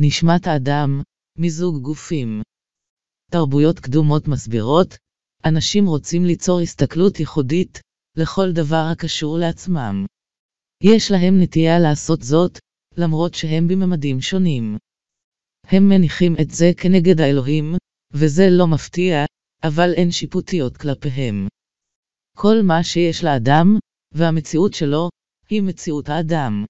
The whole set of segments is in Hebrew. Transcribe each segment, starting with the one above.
נשמת האדם, מיזוג גופים. תרבויות קדומות מסבירות, אנשים רוצים ליצור הסתכלות ייחודית לכל דבר הקשור לעצמם. יש להם נטייה לעשות זאת, למרות שהם בממדים שונים. הם מניחים את זה כנגד האלוהים, וזה לא מפתיע, אבל אין שיפוטיות כלפיהם. כל מה שיש לאדם, והמציאות שלו, היא מציאות האדם.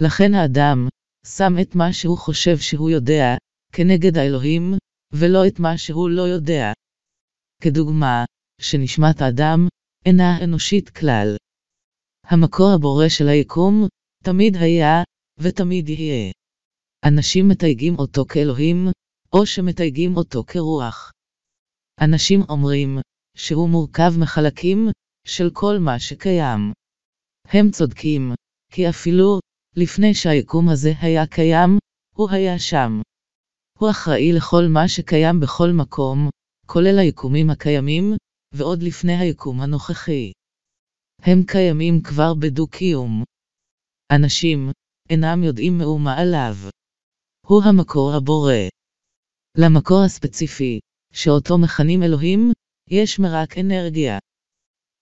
לכן האדם, שם את מה שהוא חושב שהוא יודע, כנגד האלוהים, ולא את מה שהוא לא יודע. כדוגמה, שנשמת האדם, אינה אנושית כלל. המקור הבורא של היקום, תמיד היה, ותמיד יהיה. אנשים מתייגים אותו כאלוהים, או שמתייגים אותו כרוח. אנשים אומרים, שהוא מורכב מחלקים, של כל מה שקיים. הם צודקים, כי אפילו, לפני שהיקום הזה היה קיים, הוא היה שם. הוא אחראי לכל מה שקיים בכל מקום, כולל היקומים הקיימים, ועוד לפני היקום הנוכחי. הם קיימים כבר בדו-קיום. אנשים אינם יודעים מאומה עליו. הוא המקור הבורא. למקור הספציפי, שאותו מכנים אלוהים, יש מרק אנרגיה.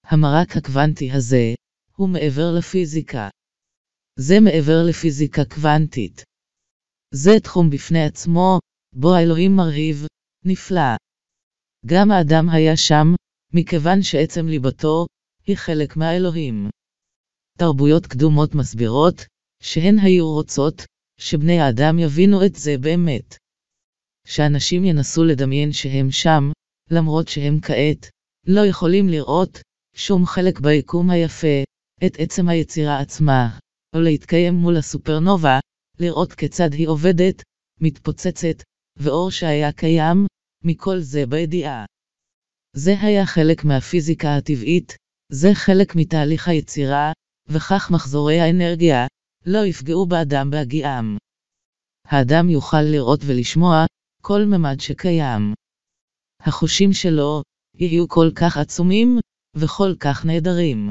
המרק הקוונטי הזה, הוא מעבר לפיזיקה. זה מעבר לפיזיקה קוונטית. זה תחום בפני עצמו, בו האלוהים מרהיב, נפלא. גם האדם היה שם, מכיוון שעצם ליבתו, היא חלק מהאלוהים. תרבויות קדומות מסבירות, שהן היו רוצות, שבני האדם יבינו את זה באמת. שאנשים ינסו לדמיין שהם שם, למרות שהם כעת, לא יכולים לראות, שום חלק ביקום היפה, את עצם היצירה עצמה, או להתקיים מול הסופרנובה, לראות כיצד היא עובדת, מתפוצצת, ואור שהיה קיים, מכל זה בידיעה. זה היה חלק מהפיזיקה הטבעית, זה חלק מתהליך היצירה, וכך מחזורי האנרגיה, לא יפגעו באדם בהגיעם. האדם יוכל לראות ולשמוע כל ממד שקיים. החושים שלו יהיו כל כך עצומים וכל כך נהדרים.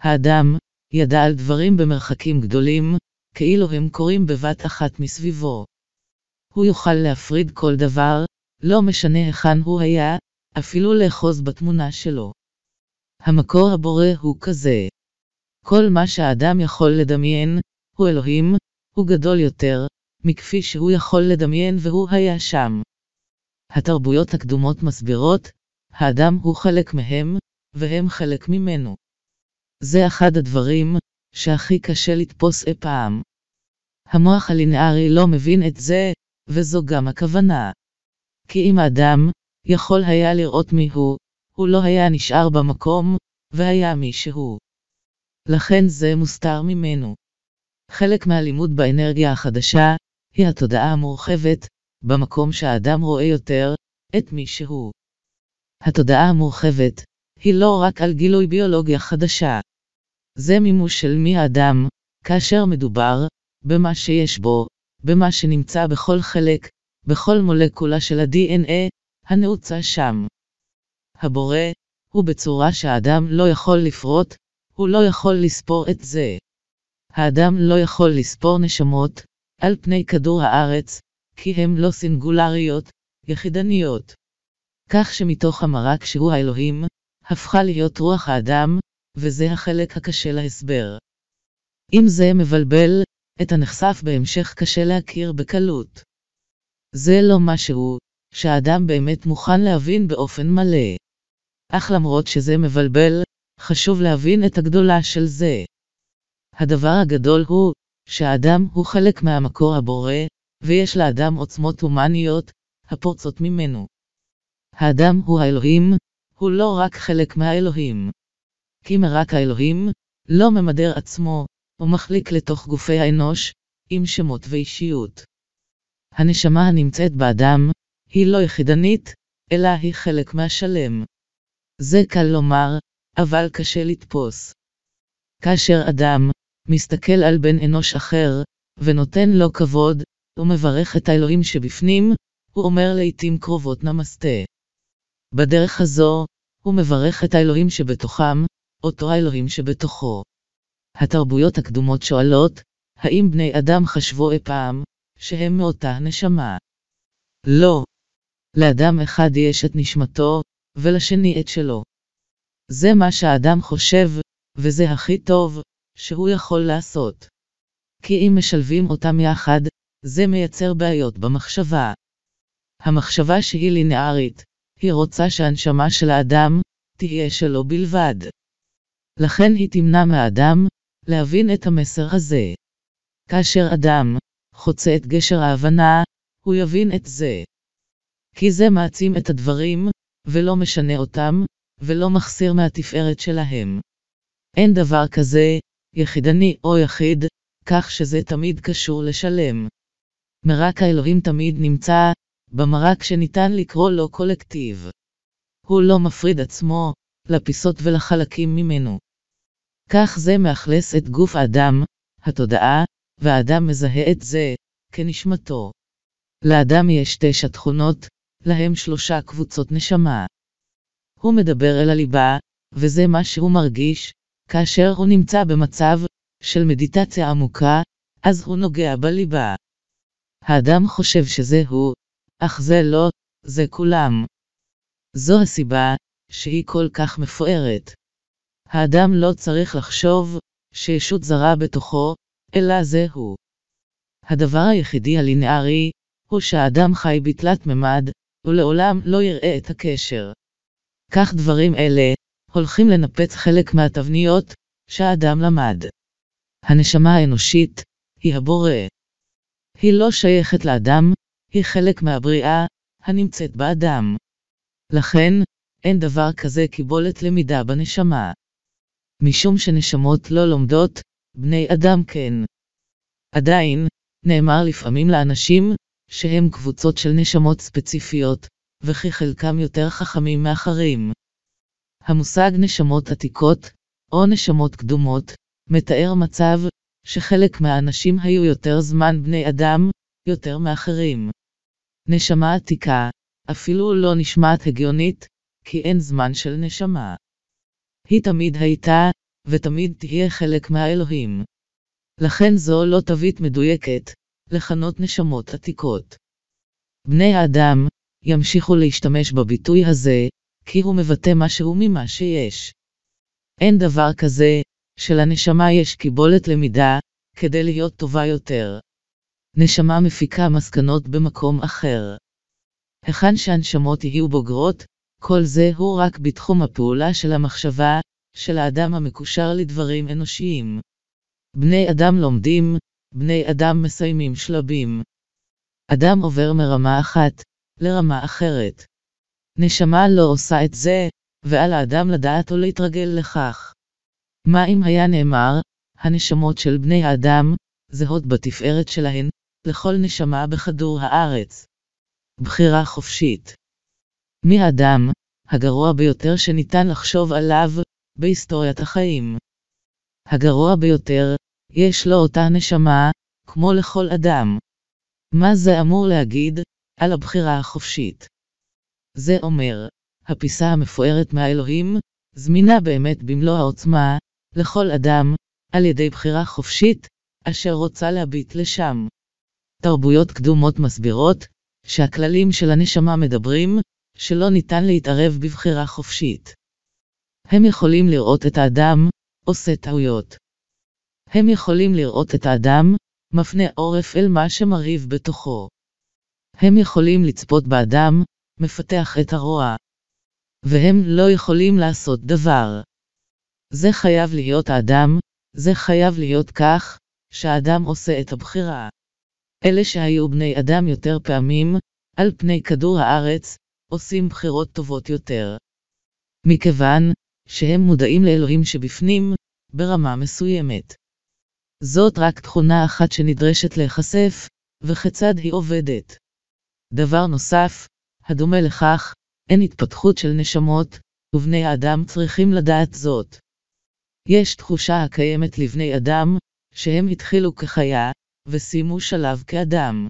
האדם ידע על דברים במרחקים גדולים, כאילו הם קורים בבת אחת מסביבו. הוא יוכל להפריד כל דבר, לא משנה היכן הוא היה, אפילו לאחוז בתמונה שלו. המקור הבורא הוא כזה. כל מה שהאדם יכול לדמיין, הוא אלוהים, הוא גדול יותר, מכפי שהוא יכול לדמיין והוא היה שם. התרבויות הקדומות מסבירות, האדם הוא חלק מהם, והם חלק ממנו. זה אחד הדברים, שהכי קשה לתפוס אי פעם. המוח הלינארי לא מבין את זה, וזו גם הכוונה. כי אם האדם, יכול היה לראות מי הוא, לא היה נשאר במקום, והיה מי שהוא. לכן זה מוסתר ממנו. חלק מהלימוד באנרגיה החדשה, היא התודעה המורחבת, במקום שהאדם רואה יותר, את מי שהוא. התודעה המורחבת, היא לא רק על גילוי ביולוגיה חדשה. זה מימוש של מי האדם, כאשר מדובר, במה שיש בו, במה שנמצא בכל חלק, בכל מולקולה של ה-DNA, הנעוצה שם. הבורא, הוא בצורה שהאדם לא יכול לפרוט, הוא לא יכול לספור את זה. האדם לא יכול לספור נשמות, על פני כדור הארץ, כי הם לא סינגולריות, יחידניות. כך שמתוך המרק שהוא האלוהים, הפכה להיות רוח האדם, וזה החלק הקשה להסבר. אם זה מבלבל, את הנחשף בהמשך קשה להכיר בקלות. זה לא משהו, שהאדם באמת מוכן להבין באופן מלא. אך למרות שזה מבלבל, חשוב להבין את הגדולה של זה. הדבר הגדול הוא, שהאדם הוא חלק מהמקור הבורא, ויש לאדם עוצמות הומניות, הפורצות ממנו. האדם הוא האלוהים, הוא לא רק חלק מהאלוהים. כי מרק האלוהים, לא ממדר עצמו, ומחליק לתוך גופי האנוש, עם שמות ואישיות. הנשמה הנמצאת באדם, היא לא יחידנית, אלא היא חלק מהשלם. זה קל לומר, אבל קשה לתפוס. כאשר אדם מסתכל על בן אנוש אחר, ונותן לו כבוד, ומברך את האלוהים שבפנים, הוא אומר לעתים קרובות נמסטה. בדרך הזו, הוא מברך את האלוהים שבתוכם, אותו האלוהים שבתוכו. התרבויות הקדומות שואלות, האם בני אדם חשבו אי פעם, שהם מאותה נשמה. לא. לאדם אחד יש את נשמתו, ולשני את שלו. זה מה שהאדם חושב, וזה הכי טוב, שהוא יכול לעשות. כי אם משלבים אותם יחד, זה מייצר בעיות במחשבה. המחשבה שהיא לינארית, היא רוצה שהנשמה של האדם תהיה שלו בלבד. לכן היא תמנע מהאדם להבין את המסר הזה. כאשר אדם חוצה את גשר ההבנה, הוא יבין את זה. כי זה מעצים את הדברים, ולא משנה אותם, ולא מחסיר מהתפארת שלהם. אין דבר כזה, יחידני או יחיד, כך שזה תמיד קשור לשלם. מרק האלוהים תמיד נמצא, במרק שניתן לקרוא לו קולקטיב. הוא לא מפריד עצמו, לפיסות ולחלקים ממנו. כך זה מאכלס את גוף האדם, התודעה, והאדם מזהה את זה, כנשמתו. לאדם יש תשע תכונות, להם שלושה קבוצות נשמה. הוא מדבר אל הליבה, וזה מה שהוא מרגיש, כאשר הוא נמצא במצב של מדיטציה עמוקה, אז הוא נוגע בליבה. האדם חושב שזה הוא, אך זה לא, זה כולם. זו הסיבה שהיא כל כך מפוארת. האדם לא צריך לחשוב שישות זרה בתוכו, אלא זה הוא. הדבר היחידי הלינארי, הוא שהאדם חי בתלת ממד, ולעולם לא יראה את הקשר. כך דברים אלה, הולכים לנפץ חלק מהתבניות, שהאדם למד. הנשמה האנושית, היא הבורא. היא לא שייכת לאדם, היא חלק מהבריאה, הנמצאת באדם. לכן, אין דבר כזה קיבולת למידה בנשמה. משום שנשמות לא לומדות, בני אדם כן. עדיין, נאמר לפעמים לאנשים, שהם קבוצות של נשמות ספציפיות, וכי חלקם יותר חכמים מאחרים. המושג נשמות עתיקות, או נשמות קדומות, מתאר מצב, שחלק מהאנשים היו יותר זמן בני אדם, יותר מאחרים. נשמה עתיקה, אפילו לא נשמעת הגיונית, כי אין זמן של נשמה. היא תמיד הייתה, ותמיד תהיה חלק מהאלוהים. לכן זו לא תווית מדויקת, לכנות נשמות עתיקות. בני האדם ימשיכו להשתמש בביטוי הזה, כי הוא מבטא משהו ממה שיש. אין דבר כזה, שלנשמה יש קיבולת למידה, כדי להיות טובה יותר. נשמה מפיקה מסקנות במקום אחר. היכן שהנשמות יהיו בוגרות, כל זה הוא רק בתחום הפעולה של המחשבה, של האדם המקושר לדברים אנושיים. בני אדם לומדים, בני אדם מסיימים שלבים. אדם עובר מרמה אחת לרמה אחרת. נשמה לא עושה את זה, ועל האדם לדעת או להתרגל לכך. מה אם היה נאמר, הנשמות של בני האדם, זהות בתפארת שלהן, לכל נשמה בכדור הארץ. בחירה חופשית. מי האדם, הגרוע ביותר שניתן לחשוב עליו, בהיסטוריית החיים. הגרוע ביותר, יש לו אותה נשמה, כמו לכל אדם. מה זה אמור להגיד, על הבחירה החופשית? זה אומר, הפיסה המפוארת מהאלוהים, זמינה באמת במלוא העוצמה, לכל אדם, על ידי בחירה חופשית, אשר רוצה להביט לשם. תרבויות קדומות מסבירות, שהכללים של הנשמה מדברים, שלא ניתן להתערב בבחירה חופשית. הם יכולים לראות את האדם, עושה טעויות. הם יכולים לראות את האדם, מפנה עורף אל מה שמרהיב בתוכו. הם יכולים לצפות באדם, מפתח את הרוע. והם לא יכולים לעשות דבר. זה חייב להיות האדם, זה חייב להיות כך, שהאדם עושה את הבחירה. אלה שהיו בני אדם יותר פעמים, על פני כדור הארץ, עושים בחירות טובות יותר. מכיוון, שהם מודעים לאלוהים שבפנים, ברמה מסוימת. זאת רק תכונה אחת שנדרשת להיחשף, וכיצד היא עובדת. דבר נוסף, הדומה לכך, אין התפתחות של נשמות, ובני האדם צריכים לדעת זאת. יש תחושה הקיימת לבני אדם, שהם התחילו כחיה, וסיימו שלב כאדם.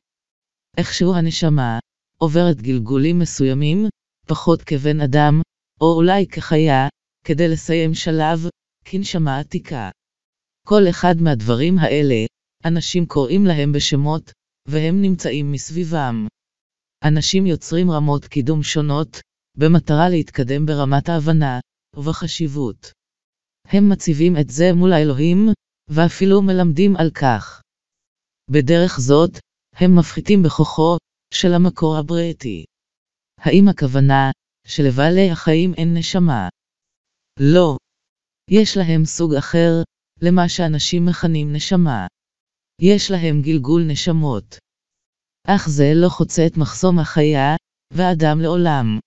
איכשהו הנשמה, עוברת גלגולים מסוימים, פחות כבן אדם, או אולי כחיה, כדי לסיים שלב, כנשמה עתיקה. כל אחד מהדברים האלה, אנשים קוראים להם בשמות, והם נמצאים מסביבם. אנשים יוצרים רמות קידום שונות, במטרה להתקדם ברמת ההבנה ובחשיבות. הם מציבים את זה מול האלוהים, ואפילו מלמדים על כך. בדרך זאת, הם מפחיתים בכוחו של המקור הבריאתי. האם הכוונה שלבעלי החיים אין נשמה? לא. יש להם סוג אחר, למה שאנשים מכנים נשמה. יש להם גלגול נשמות. אך זה לא חוצה את מחסום החיה, ואדם לעולם.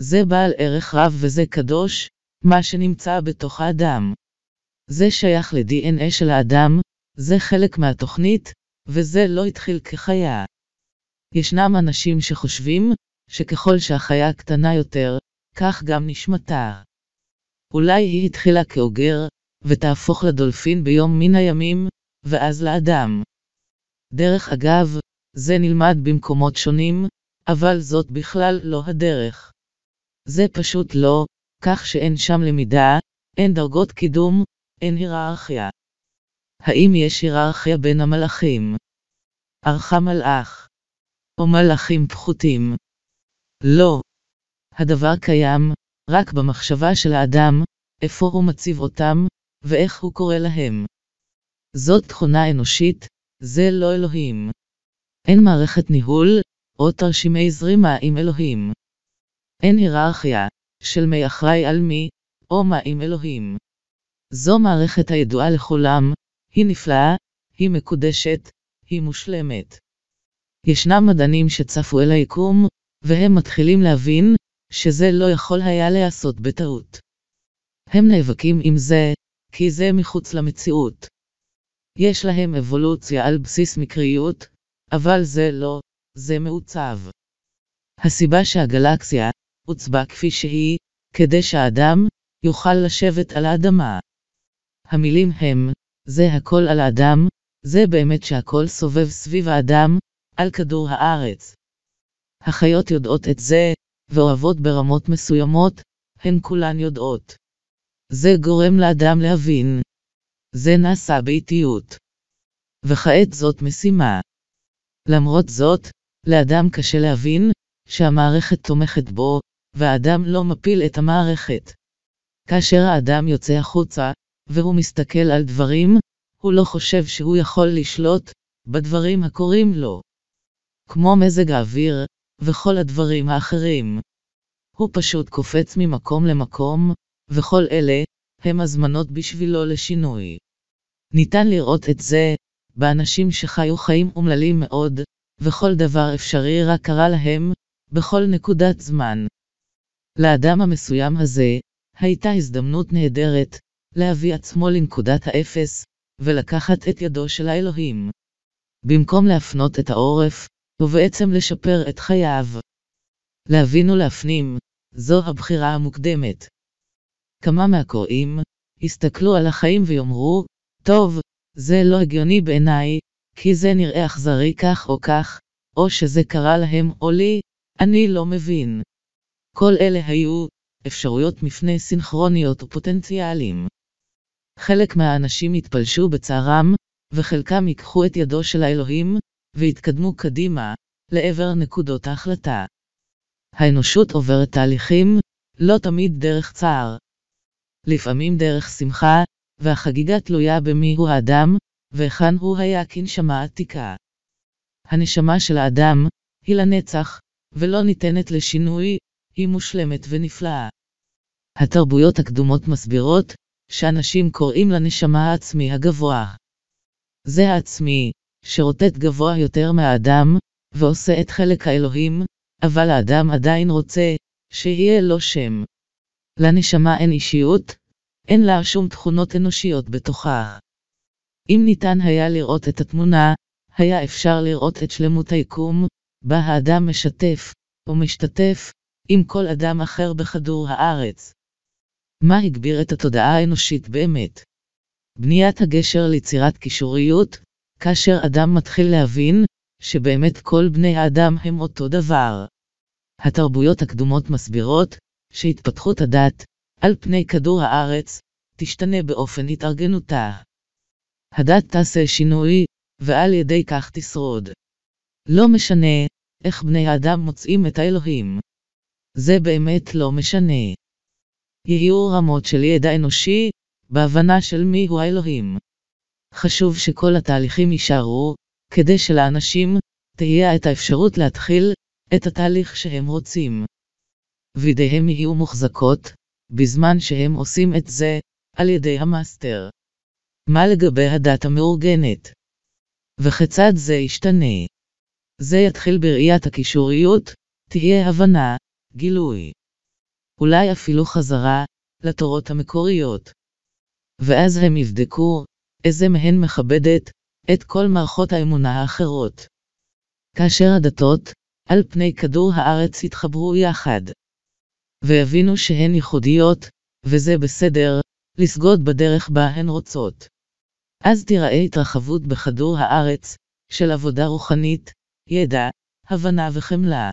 זה בעל ערך רב וזה קדוש, מה שנמצא בתוך האדם. זה שייך ל-DNA של האדם, זה חלק מהתוכנית, וזה לא התחיל כחיה. ישנם אנשים שחושבים, שככל שהחיה קטנה יותר, כך גם נשמתה. אולי היא התחילה כאוגר, ותהפוך לדולפין ביום מן הימים, ואז לאדם. דרך אגב, זה נלמד במקומות שונים, אבל זאת בכלל לא הדרך. זה פשוט לא, כך שאין שם למידה, אין דרגות קידום, אין היררכיה. האם יש היררכיה בין המלאכים? ערכה מלאך. או מלאכים פחותים? לא. הדבר קיים, רק במחשבה של האדם, איפה הוא מציב אותם, ואיך הוא קורא להם. זאת תכונה אנושית, זה לא אלוהים. אין מערכת ניהול, או תרשימי זרימה עם אלוהים. אין היררכיה, של מי אחראי על מי, או מה עם אלוהים. זו מערכת הידועה לכולם, היא נפלאה, היא מקודשת, היא מושלמת. ישנם מדענים שצפו אל היקום, והם מתחילים להבין, שזה לא יכול היה להיעשות בטעות. הם נאבקים עם זה, כי זה מחוץ למציאות. יש להם אבולוציה על בסיס מקריות, אבל זה לא, זה מעוצב. הסיבה שהגלקסיה עוצבה כפי שהיא, כדי שהאדם יוכל לשבת על האדמה. המילים הם, זה הכל על האדם, זה באמת שהכל סובב סביב האדם, על כדור הארץ. החיות יודעות את זה, ואוהבות ברמות מסוימות, הן כולן יודעות. זה גורם לאדם להבין. זה נעשה באיטיות. וכעת זאת משימה. למרות זאת, לאדם קשה להבין, שהמערכת תומכת בו, והאדם לא מפיל את המערכת. כאשר האדם יוצא החוצה, והוא מסתכל על דברים, הוא לא חושב שהוא יכול לשלוט בדברים הקורים לו. כמו מזג האוויר, וכל הדברים האחרים. הוא פשוט קופץ ממקום למקום, וכל אלה הם הזמנות בשבילו לשינוי. ניתן לראות את זה באנשים שחיו חיים אומללים מאוד, וכל דבר אפשרי רק קרה להם, בכל נקודת זמן. לאדם המסוים הזה, הייתה הזדמנות נהדרת, להביא עצמו לנקודת האפס, ולקחת את ידו של האלוהים. במקום להפנות את העורף, ובעצם לשפר את חייו. להבין ולהפנים, זו הבחירה המוקדמת. כמה מהקוראים, יסתכלו על החיים ויאמרו, טוב, זה לא הגיוני בעיניי, כי זה נראה אכזרי כך או כך, או שזה קרה להם או לי, אני לא מבין. כל אלה היו אפשרויות מפנה סינכרוניות ופוטנציאליים. חלק מהאנשים יתפלשו בצערם, וחלקם ייקחו את ידו של האלוהים, ויתקדמו קדימה, לעבר נקודות ההחלטה. האנושות עוברת תהליכים, לא תמיד דרך צער. לפעמים דרך שמחה, והחגיגה תלויה במי הוא האדם, והיכן הוא היה כנשמה עתיקה. הנשמה של האדם, היא לנצח, ולא ניתנת לשינוי, היא מושלמת ונפלאה. התרבויות הקדומות מסבירות, שאנשים קוראים לנשמה העצמי הגבוה. זה העצמי, שרוטט גבוה יותר מהאדם, ועושה את חלק האלוהים, אבל האדם עדיין רוצה, שיהיה לו שם. לנשמה אין אישיות, אין לה שום תכונות אנושיות בתוכה. אם ניתן היה לראות את התמונה, היה אפשר לראות את שלמות היקום, בה האדם משתף, או משתתף, עם כל אדם אחר בכדור הארץ. מה הגביר את התודעה האנושית באמת? בניית הגשר ליצירת קישוריות, כאשר אדם מתחיל להבין, שבאמת כל בני האדם הם אותו דבר. התרבויות הקדומות מסבירות, שהתפתחות הדת, על פני כדור הארץ, תשתנה באופן התארגנותה. הדת תעשה שינוי, ועל ידי כך תשרוד. לא משנה איך בני האדם מוצאים את האלוהים. זה באמת לא משנה. יהיו רמות של ידע אנושי, בהבנה של מי הוא האלוהים. חשוב שכל התהליכים יישארו, כדי שלאנשים תהיה את האפשרות להתחיל את התהליך שהם רוצים. וידיהם יהיו מוחזקות, בזמן שהם עושים את זה, על ידי המאסטר. מה לגבי הדת המאורגנת? וכיצד זה ישתנה? זה יתחיל בראיית הקישוריות, תהיה הבנה, גילוי. אולי אפילו חזרה לתורות המקוריות. ואז הם יבדקו איזה מהן מכבדת את כל מערכות האמונה האחרות. כאשר הדתות על פני כדור הארץ יתחברו יחד. ויבינו שהן ייחודיות, וזה בסדר, לסגוד בדרך בה הן רוצות. אז תיראה התרחבות בכדור הארץ, של עבודה רוחנית, ידע, הבנה וחמלה.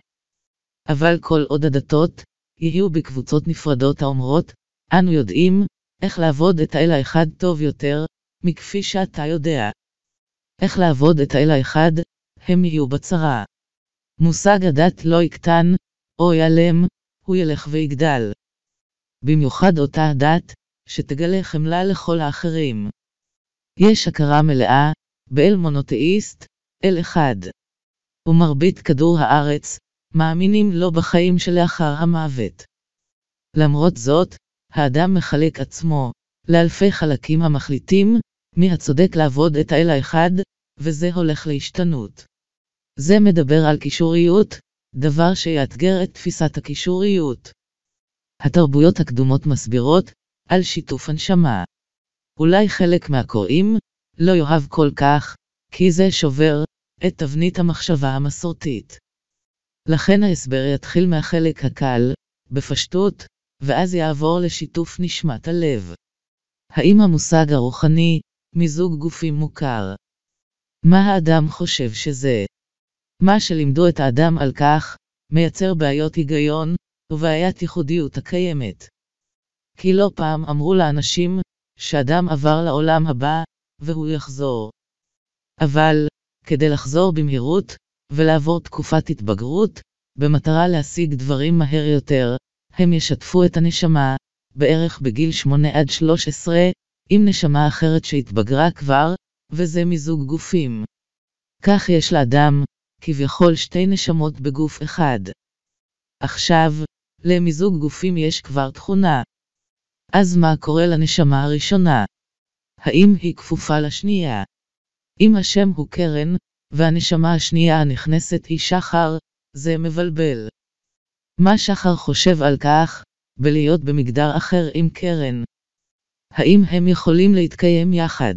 אבל כל עוד הדתות, יהיו בקבוצות נפרדות האומרות, אנו יודעים, איך לעבוד את האל האחד טוב יותר, מכפי שאתה יודע. איך לעבוד את האל האחד, הם יהיו בצרה. מושג הדת לא יקטן, או ייעלם, הוא ילך ויגדל. במיוחד אותה הדת, שתגלה חמלה לכל האחרים. יש הכרה מלאה, באל מונותאיסט, אל אחד. ומרבית כדור הארץ, מאמינים לו בחיים שלאחר המוות. למרות זאת, האדם מחלק עצמו, לאלפי חלקים המחליטים, מי הצודק לעבוד את האל האחד, וזה הולך להשתנות. זה מדבר על קישוריות, דבר שיאתגר את תפיסת הקישוריות. התרבויות הקדומות מסבירות על שיתוף הנשמה. אולי חלק מהקוראים לא יאהב כל כך, כי זה שובר את תבנית המחשבה המסורתית. לכן ההסבר יתחיל מהחלק הקל, בפשטות, ואז יעבור לשיתוף נשמת הלב. האם המושג הרוחני, מיזוג גופים מוכר? מה האדם חושב שזה? מה שלימדו את האדם על כך, מייצר בעיות היגיון, ובעיית ייחודיות הקיימת. כי לא פעם אמרו לאנשים, שאדם עבר לעולם הבא, והוא יחזור. אבל, כדי לחזור במהירות, ולעבור תקופת התבגרות, במטרה להשיג דברים מהר יותר, הם ישתפו את הנשמה, בערך בגיל 8 עד 13, עם נשמה אחרת שהתבגרה כבר, וזה מיזוג גופים. כך יש לאדם, כביכול שתי נשמות בגוף אחד. עכשיו, למיזוג גופים יש כבר תכונה. אז מה קורה לנשמה הראשונה? האם היא כפופה לשנייה? אם השם הוא קרן, והנשמה השנייה הנכנסת היא שחר, זה מבלבל. מה שחר חושב על כך, בלהיות במגדר אחר עם קרן? האם הם יכולים להתקיים יחד?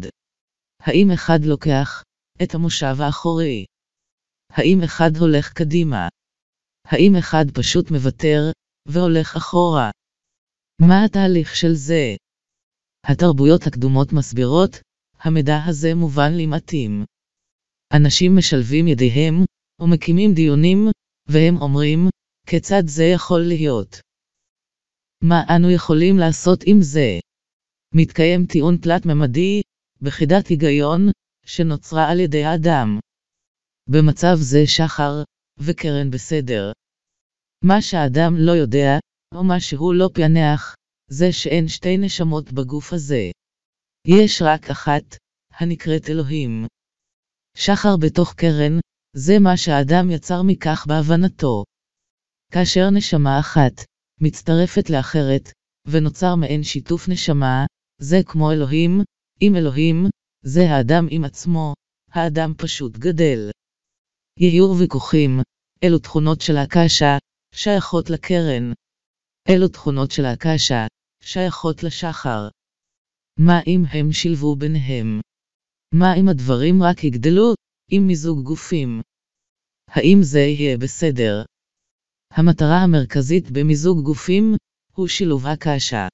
האם אחד לוקח את המושב האחורי? האם אחד הולך קדימה? האם אחד פשוט מוותר והולך אחורה? מה התהליך של זה? התרבויות הקדומות מסבירות, המידע הזה מובן לי מתאים. אנשים משלבים ידיהם, ומקימים דיונים, והם אומרים, כיצד זה יכול להיות? מה אנו יכולים לעשות עם זה? מתקיים טיעון תלת-ממדי, בחידת היגיון, שנוצרה על ידי האדם. במצב זה שחר, וקרן בסדר. מה שהאדם לא יודע, או מה שהוא לא פענח, זה שאין שתי נשמות בגוף הזה. יש רק אחת, הנקראת אלוהים. שחר בתוך קרן, זה מה שהאדם יצר מכך בהבנתו. כאשר נשמה אחת מצטרפת לאחרת, ונוצר מעין שיתוף נשמה, זה כמו אלוהים, עם אלוהים, זה האדם עם עצמו, האדם פשוט גדל. יהיו ויכוחים, אלו תכונות של הקשה, שייכות לקרן. אלו תכונות של הקשה, שייכות לשחר. מה אם הם שילבו ביניהם? מה אם הדברים רק יגדלו, עם מיזוג גופים? האם זה יהיה בסדר? המטרה המרכזית במיזוג גופים, הוא שילוב הקשה.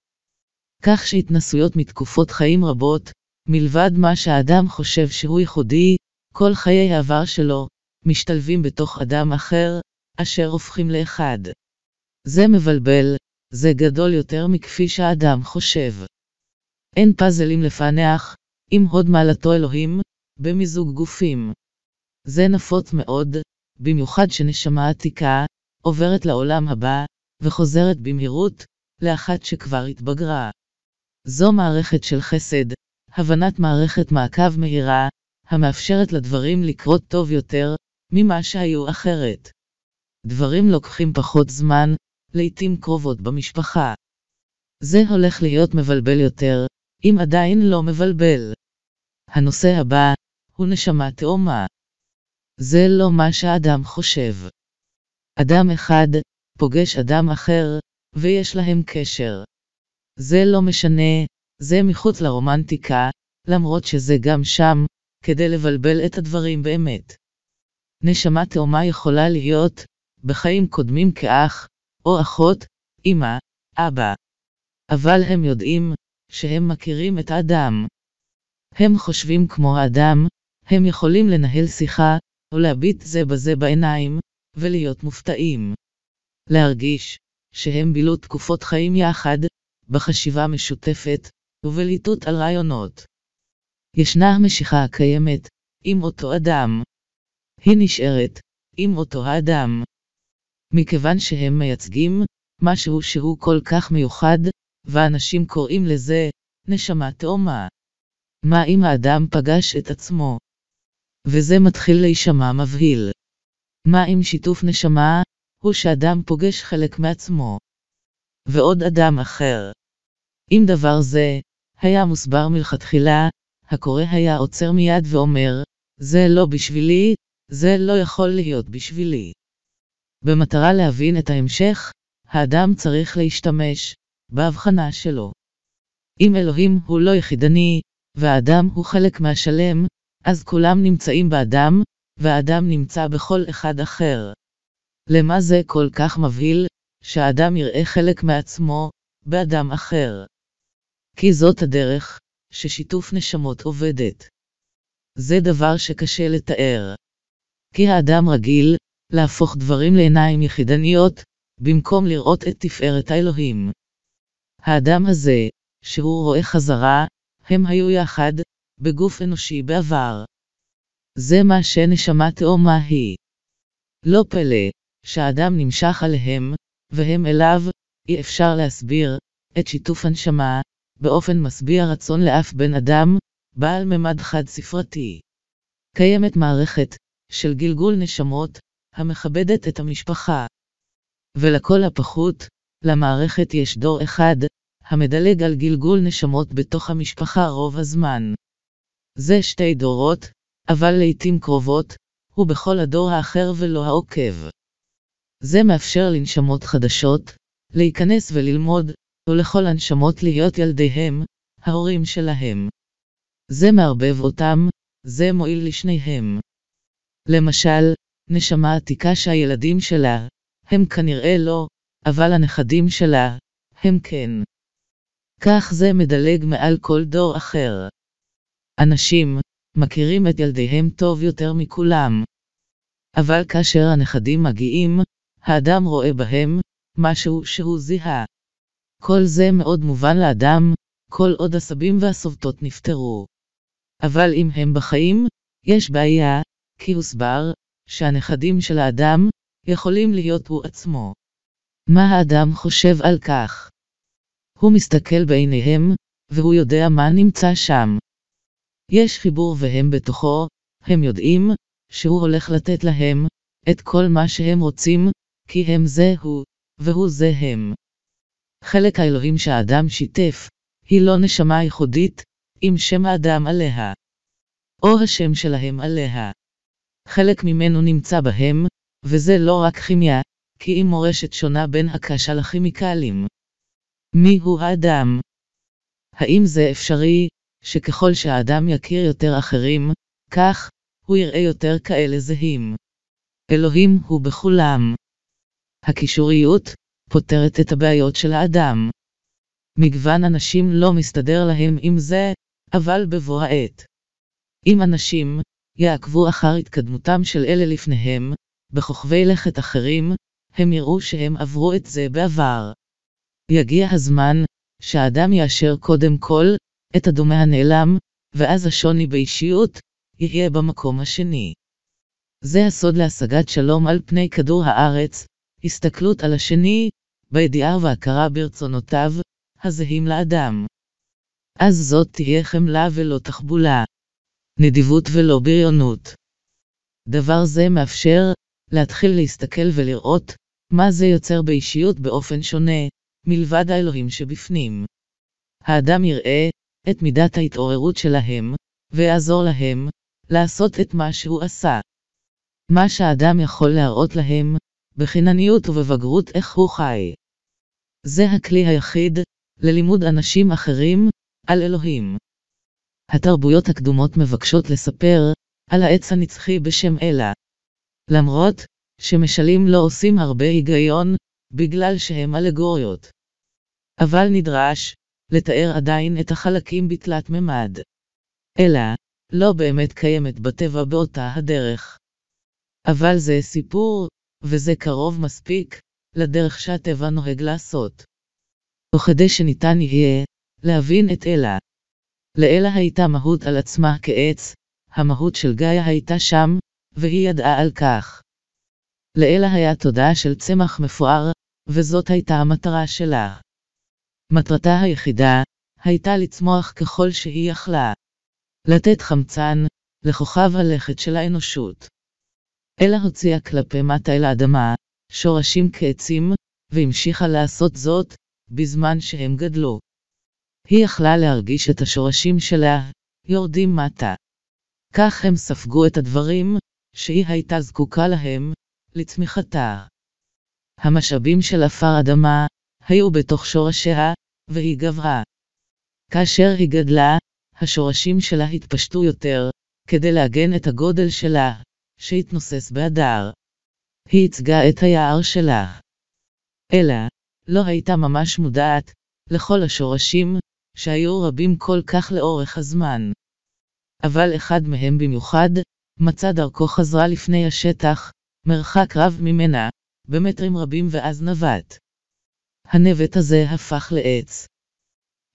כך שהתנסויות מתקופות חיים רבות, מלבד מה שהאדם חושב שהוא ייחודי, כל חיי העבר שלו, משתלבים בתוך אדם אחר, אשר הופכים לאחד. זה מבלבל, זה גדול יותר מכפי שהאדם חושב. אין פאזלים לפענח, עם הוד מעלתו אלוהים, במיזוג גופים. זה נפוץ מאוד, במיוחד שנשמה עתיקה, עוברת לעולם הבא, וחוזרת במהירות, לאחת שכבר התבגרה. זו מערכת של חסד, הבנת מערכת מעקב מהירה, המאפשרת לדברים לקרות טוב יותר, ממה שהיו אחרת. דברים לוקחים פחות זמן, לעתים קרובות במשפחה. זה הולך להיות מבלבל יותר, אם עדיין לא מבלבל. הנושא הבא, הוא נשמה תאומה. זה לא מה שהאדם חושב. אדם אחד, פוגש אדם אחר, ויש להם קשר. זה לא משנה, זה מחוץ לרומנטיקה, למרות שזה גם שם, כדי לבלבל את הדברים באמת. נשמה תאומה יכולה להיות, בחיים קודמים כאח, או אחות, אמא, אבא. אבל הם יודעים, שהם מכירים את האדם. הם חושבים כמו האדם, הם יכולים לנהל שיחה, או להביט זה בזה בעיניים, ולהיות מופתעים. להרגיש, שהם בילו תקופות חיים יחד, בחשיבה משותפת, ובליטות על רעיונות. ישנה המשיכה הקיימת, עם אותו אדם. היא נשארת, עם אותו האדם. מכיוון שהם מייצגים, משהו שהוא כל כך מיוחד, ואנשים קוראים לזה, נשמה תאומה. מה אם האדם פגש את עצמו? וזה מתחיל להישמע מבהיל. מה אם שיתוף נשמה, הוא שאדם פוגש חלק מעצמו. ועוד אדם אחר. אם דבר זה, היה מוסבר מלכתחילה, הקורא היה עוצר מיד ואומר, זה לא בשבילי, זה לא יכול להיות בשבילי. במטרה להבין את ההמשך, האדם צריך להשתמש בהבחנה שלו. אם אלוהים הוא לא יחידני, והאדם הוא חלק מהשלם, אז כולם נמצאים באדם, והאדם נמצא בכל אחד אחר. למה זה כל כך מבהיל, שהאדם יראה חלק מעצמו, באדם אחר? כי זאת הדרך, ששיתוף נשמות עובדת. זה דבר שקשה לתאר. כי האדם רגיל, להפוך דברים לעיניים יחידניות, במקום לראות את תפארת האלוהים. האדם הזה, שהוא רואה חזרה, הם היו יחד, בגוף אנושי בעבר. זה מה שנשמה תאומה היא. לא פלא, שהאדם נמשך עליהם, והם אליו, אי אפשר להסביר, את שיתוף הנשמה, באופן משביע רצון לאף בן אדם, בעל ממד חד-ספרתי. קיימת מערכת, של גלגול נשמות, המכבדת את המשפחה. ולכל הפחות, למערכת יש דור אחד, המדלג על גלגול נשמות בתוך המשפחה רוב הזמן. זה שתי דורות, אבל לעתים קרובות, הוא בכל הדור האחר ולא העוקב. זה מאפשר לנשמות חדשות, להיכנס וללמוד, ולכל הנשמות להיות ילדיהם, ההורים שלהם. זה מערבב אותם, זה מועיל לשניהם. למשל, נשמה עתיקה שהילדים שלה, הם כנראה לא, אבל הנכדים שלה, הם כן. כך זה מדלג מעל כל דור אחר. אנשים, מכירים את ילדיהם טוב יותר מכולם. אבל כאשר הנכדים מגיעים, האדם רואה בהם, משהו שהוא זיהה. כל זה מאוד מובן לאדם, כל עוד הסבים והסובתות נפטרו. אבל אם הם בחיים, יש בעיה, כי הוסבר, שהנכדים של האדם, יכולים להיות הוא עצמו. מה האדם חושב על כך? הוא מסתכל בעיניהם, והוא יודע מה נמצא שם. יש חיבור והם בתוכו, הם יודעים, שהוא הולך לתת להם, את כל מה שהם רוצים, כי הם זה הוא, והוא זה הם. חלק האלוהים שהאדם שיתף, היא לא נשמה ייחודית, עם שם האדם עליה. או השם שלהם עליה. חלק ממנו נמצא בהם, וזה לא רק כימיה, כי אם מורשת שונה בין הקשה לכימיקלים. מי הוא האדם? האם זה אפשרי, שככל שהאדם יכיר יותר אחרים, כך, הוא יראה יותר כאלה זהים. אלוהים הוא בכולם. הקישוריות, פותרת את הבעיות של האדם. מגוון אנשים לא מסתדר להם עם זה, אבל בבוא העת. אם אנשים יעקבו אחר התקדמותם של אלה לפניהם, בכוכבי לכת אחרים, הם יראו שהם עברו את זה בעבר. יגיע הזמן, שהאדם יאשר קודם כל, את הדומה הנעלם, ואז השוני באישיות, יהיה במקום השני. זה הסוד להשגת שלום על פני כדור הארץ, הסתכלות על השני, בידיעה והכרה ברצונותיו, הזהים לאדם. אז זאת תהיה חמלה ולא תחבולה. נדיבות ולא בריונות. דבר זה מאפשר להתחיל להסתכל ולראות מה זה יוצר באישיות באופן שונה, מלבד האלוהים שבפנים. האדם יראה את מידת ההתעוררות שלהם, ויעזור להם לעשות את מה שהוא עשה. מה שהאדם יכול להראות להם, בחינניות ובבגרות איך הוא חי. זה הכלי היחיד ללימוד אנשים אחרים על אלוהים. התרבויות הקדומות מבקשות לספר על העץ הנצחי בשם אלה. למרות שמשלים לא עושים הרבה היגיון, בגלל שהם אלגוריות. אבל נדרש לתאר עדיין את החלקים בתלת ממד. אלא, לא באמת קיימת בטבע באותה הדרך. אבל זה סיפור, וזה קרוב מספיק, לדרך שהטבע נוהג לעשות. וכדי שניתן יהיה להבין את אלה. לאלה הייתה מהות על עצמה כעץ, המהות של גאיה הייתה שם, והיא ידעה על כך. לאלה היה תודעה של צמח מפואר, וזאת הייתה המטרה שלה. מטרתה היחידה הייתה לצמוח ככל שהיא יכלה. לתת חמצן לכוכב הלכת של האנושות. אלה הוציאה כלפי מטה אל האדמה, שורשים כעצים, והמשיכה לעשות זאת, בזמן שהם גדלו. היא יכלה להרגיש את השורשים שלה, יורדים מטה. כך הם ספגו את הדברים, שהיא הייתה זקוקה להם, לצמיחתה. המשאבים של עפר אדמה, היו בתוך שורשיה, והיא גברה. כאשר היא גדלה, השורשים שלה התפשטו יותר, כדי לעגן את הגודל שלה, שהתנוסס בהדר. היא ייצגה את היער שלה. אלא, לא הייתה ממש מודעת לכל השורשים, שהיו רבים כל כך לאורך הזמן. אבל אחד מהם במיוחד, מצא דרכו חזרה לפני השטח, מרחק רב ממנה, במטרים רבים ואז נבט. הנבט הזה הפך לעץ.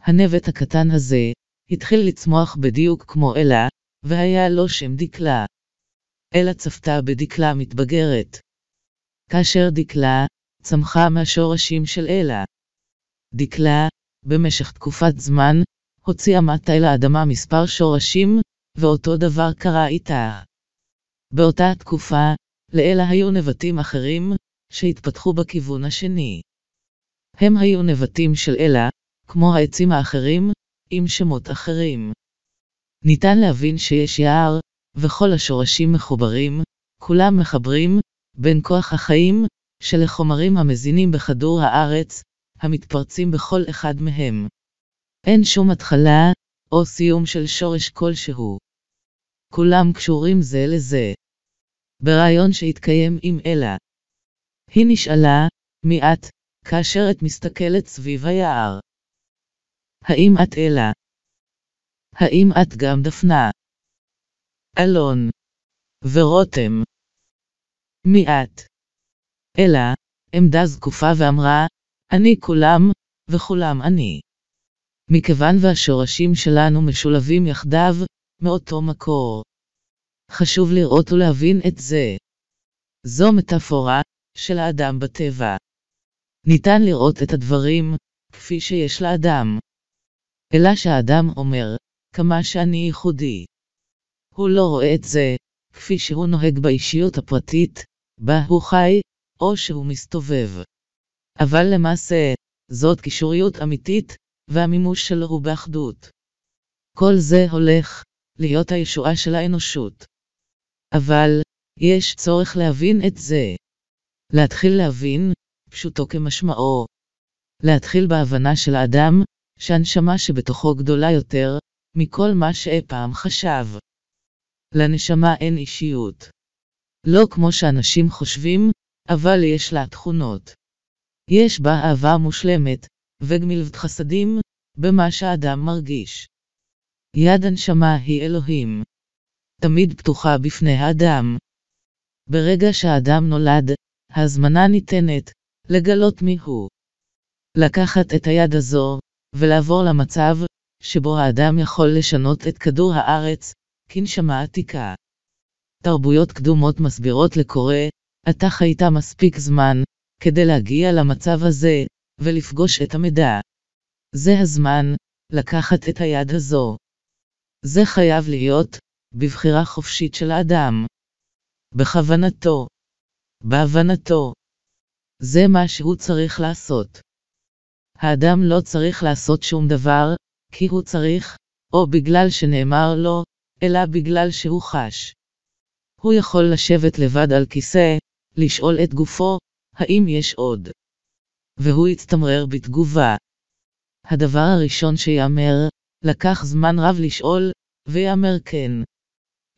הנבט הקטן הזה, התחיל לצמוח בדיוק כמו אלה, והיה לו שם דקלה. אלה צפתה בדקלה מתבגרת. כאשר דקלה, צמחה מהשורשים של אלה. דקלה, במשך תקופת זמן, הוציאה מטה אל האדמה מספר שורשים, ואותו דבר קרה איתה. באותה תקופה, לאלה היו נבטים אחרים, שהתפתחו בכיוון השני. הם היו נבטים של אלה, כמו העצים האחרים, עם שמות אחרים. ניתן להבין שיש יער, וכל השורשים מחוברים, כולם מחברים, בין כוח החיים, של החומרים המזינים בכדור הארץ, המתפרצים בכל אחד מהם. אין שום התחלה, או סיום של שורש כלשהו. כולם קשורים זה לזה. ברעיון שהתקיים עם אלה. היא נשאלה, מי את, כאשר את מסתכלת סביב היער? האם את אלה? האם את גם דפנה? אלון. ורותם. מי את? אלה, עמדה זקופה ואמרה, אני כולם, וכולם אני. מכיוון והשורשים שלנו משולבים יחדיו, מאותו מקור. חשוב לראות ולהבין את זה. זו מטאפורה של האדם בטבע. ניתן לראות את הדברים כפי שיש לאדם. אלא שהאדם אומר, כמה שאני ייחודי. הוא לא רואה את זה, כפי שהוא נוהג באישיות הפרטית, בה הוא חי, או שהוא מסתובב. אבל למעשה, זאת קישוריות אמיתית, והמימוש שלו הוא באחדות. כל זה הולך להיות הישועה של האנושות. אבל, יש צורך להבין את זה. להתחיל להבין, פשוטו כמשמעו. להתחיל בהבנה של האדם, שהנשמה שבתוכו גדולה יותר, מכל מה שאי פעם חשב. לנשמה אין אישיות. לא כמו שאנשים חושבים, אבל יש לה תכונות. יש בה אהבה מושלמת, וגמילת חסדים, במה שהאדם מרגיש. יד הנשמה היא אלוהים. תמיד פתוחה בפני האדם. ברגע שהאדם נולד, ההזמנה ניתנת, לגלות מי הוא. לקחת את היד הזו, ולעבור למצב, שבו האדם יכול לשנות את כדור הארץ, כנשמה עתיקה. תרבויות קדומות מסבירות לקורא, אתה חיית מספיק זמן, כדי להגיע למצב הזה, ולפגוש את המידע. זה הזמן, לקחת את היד הזו. זה חייב להיות, בבחירה חופשית של האדם. בכוונתו. בהבנתו. זה מה שהוא צריך לעשות. האדם לא צריך לעשות שום דבר, כי הוא צריך, או בגלל שנאמר לו, אלא בגלל שהוא חש. הוא יכול לשבת לבד על כיסא, לשאול את גופו, האם יש עוד? והוא יצטמרר בתגובה. הדבר הראשון שיאמר, לקח זמן רב לשאול, ויאמר כן.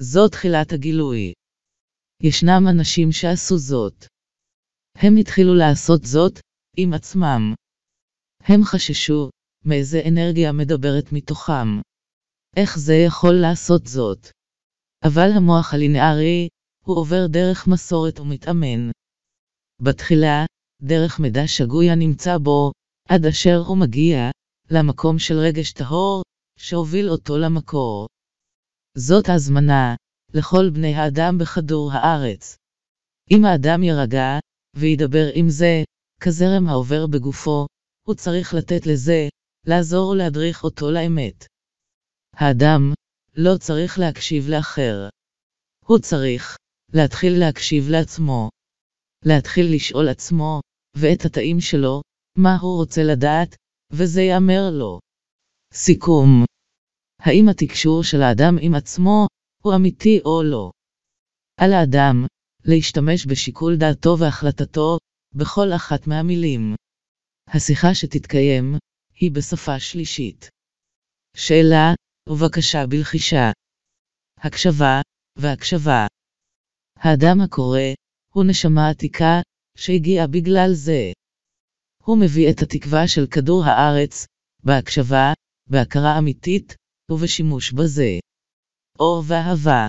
זו תחילת הגילוי. ישנם אנשים שעשו זאת. הם התחילו לעשות זאת, עם עצמם. הם חששו, מאיזה אנרגיה מדברת מתוכם. איך זה יכול לעשות זאת? אבל המוח הלינארי, הוא עובר דרך מסורת ומתאמן. בתחילה, דרך מידע שגוי הנמצא בו, עד אשר הוא מגיע, למקום של רגש טהור, שהוביל אותו למקור. זאת הזמנה, לכל בני האדם בכדור הארץ. אם האדם יירגע, וידבר עם זה, כזרם העובר בגופו, הוא צריך לתת לזה, לעזור ולהדריך אותו לאמת. האדם, לא צריך להקשיב לאחר. הוא צריך, להתחיל להקשיב לעצמו. להתחיל לשאול עצמו, ואת התאים שלו, מה הוא רוצה לדעת, וזה יאמר לו. סיכום האם התקשור של האדם עם עצמו, הוא אמיתי או לא? על האדם, להשתמש בשיקול דעתו והחלטתו, בכל אחת מהמילים. השיחה שתתקיים, היא בשפה שלישית. שאלה, ובקשה בלחישה. הקשבה, והקשבה. האדם הקורא, הוא נשמה עתיקה, שהגיעה בגלל זה. הוא מביא את התקווה של כדור הארץ, בהקשבה, בהכרה אמיתית, ובשימוש בזה. אור ואהבה.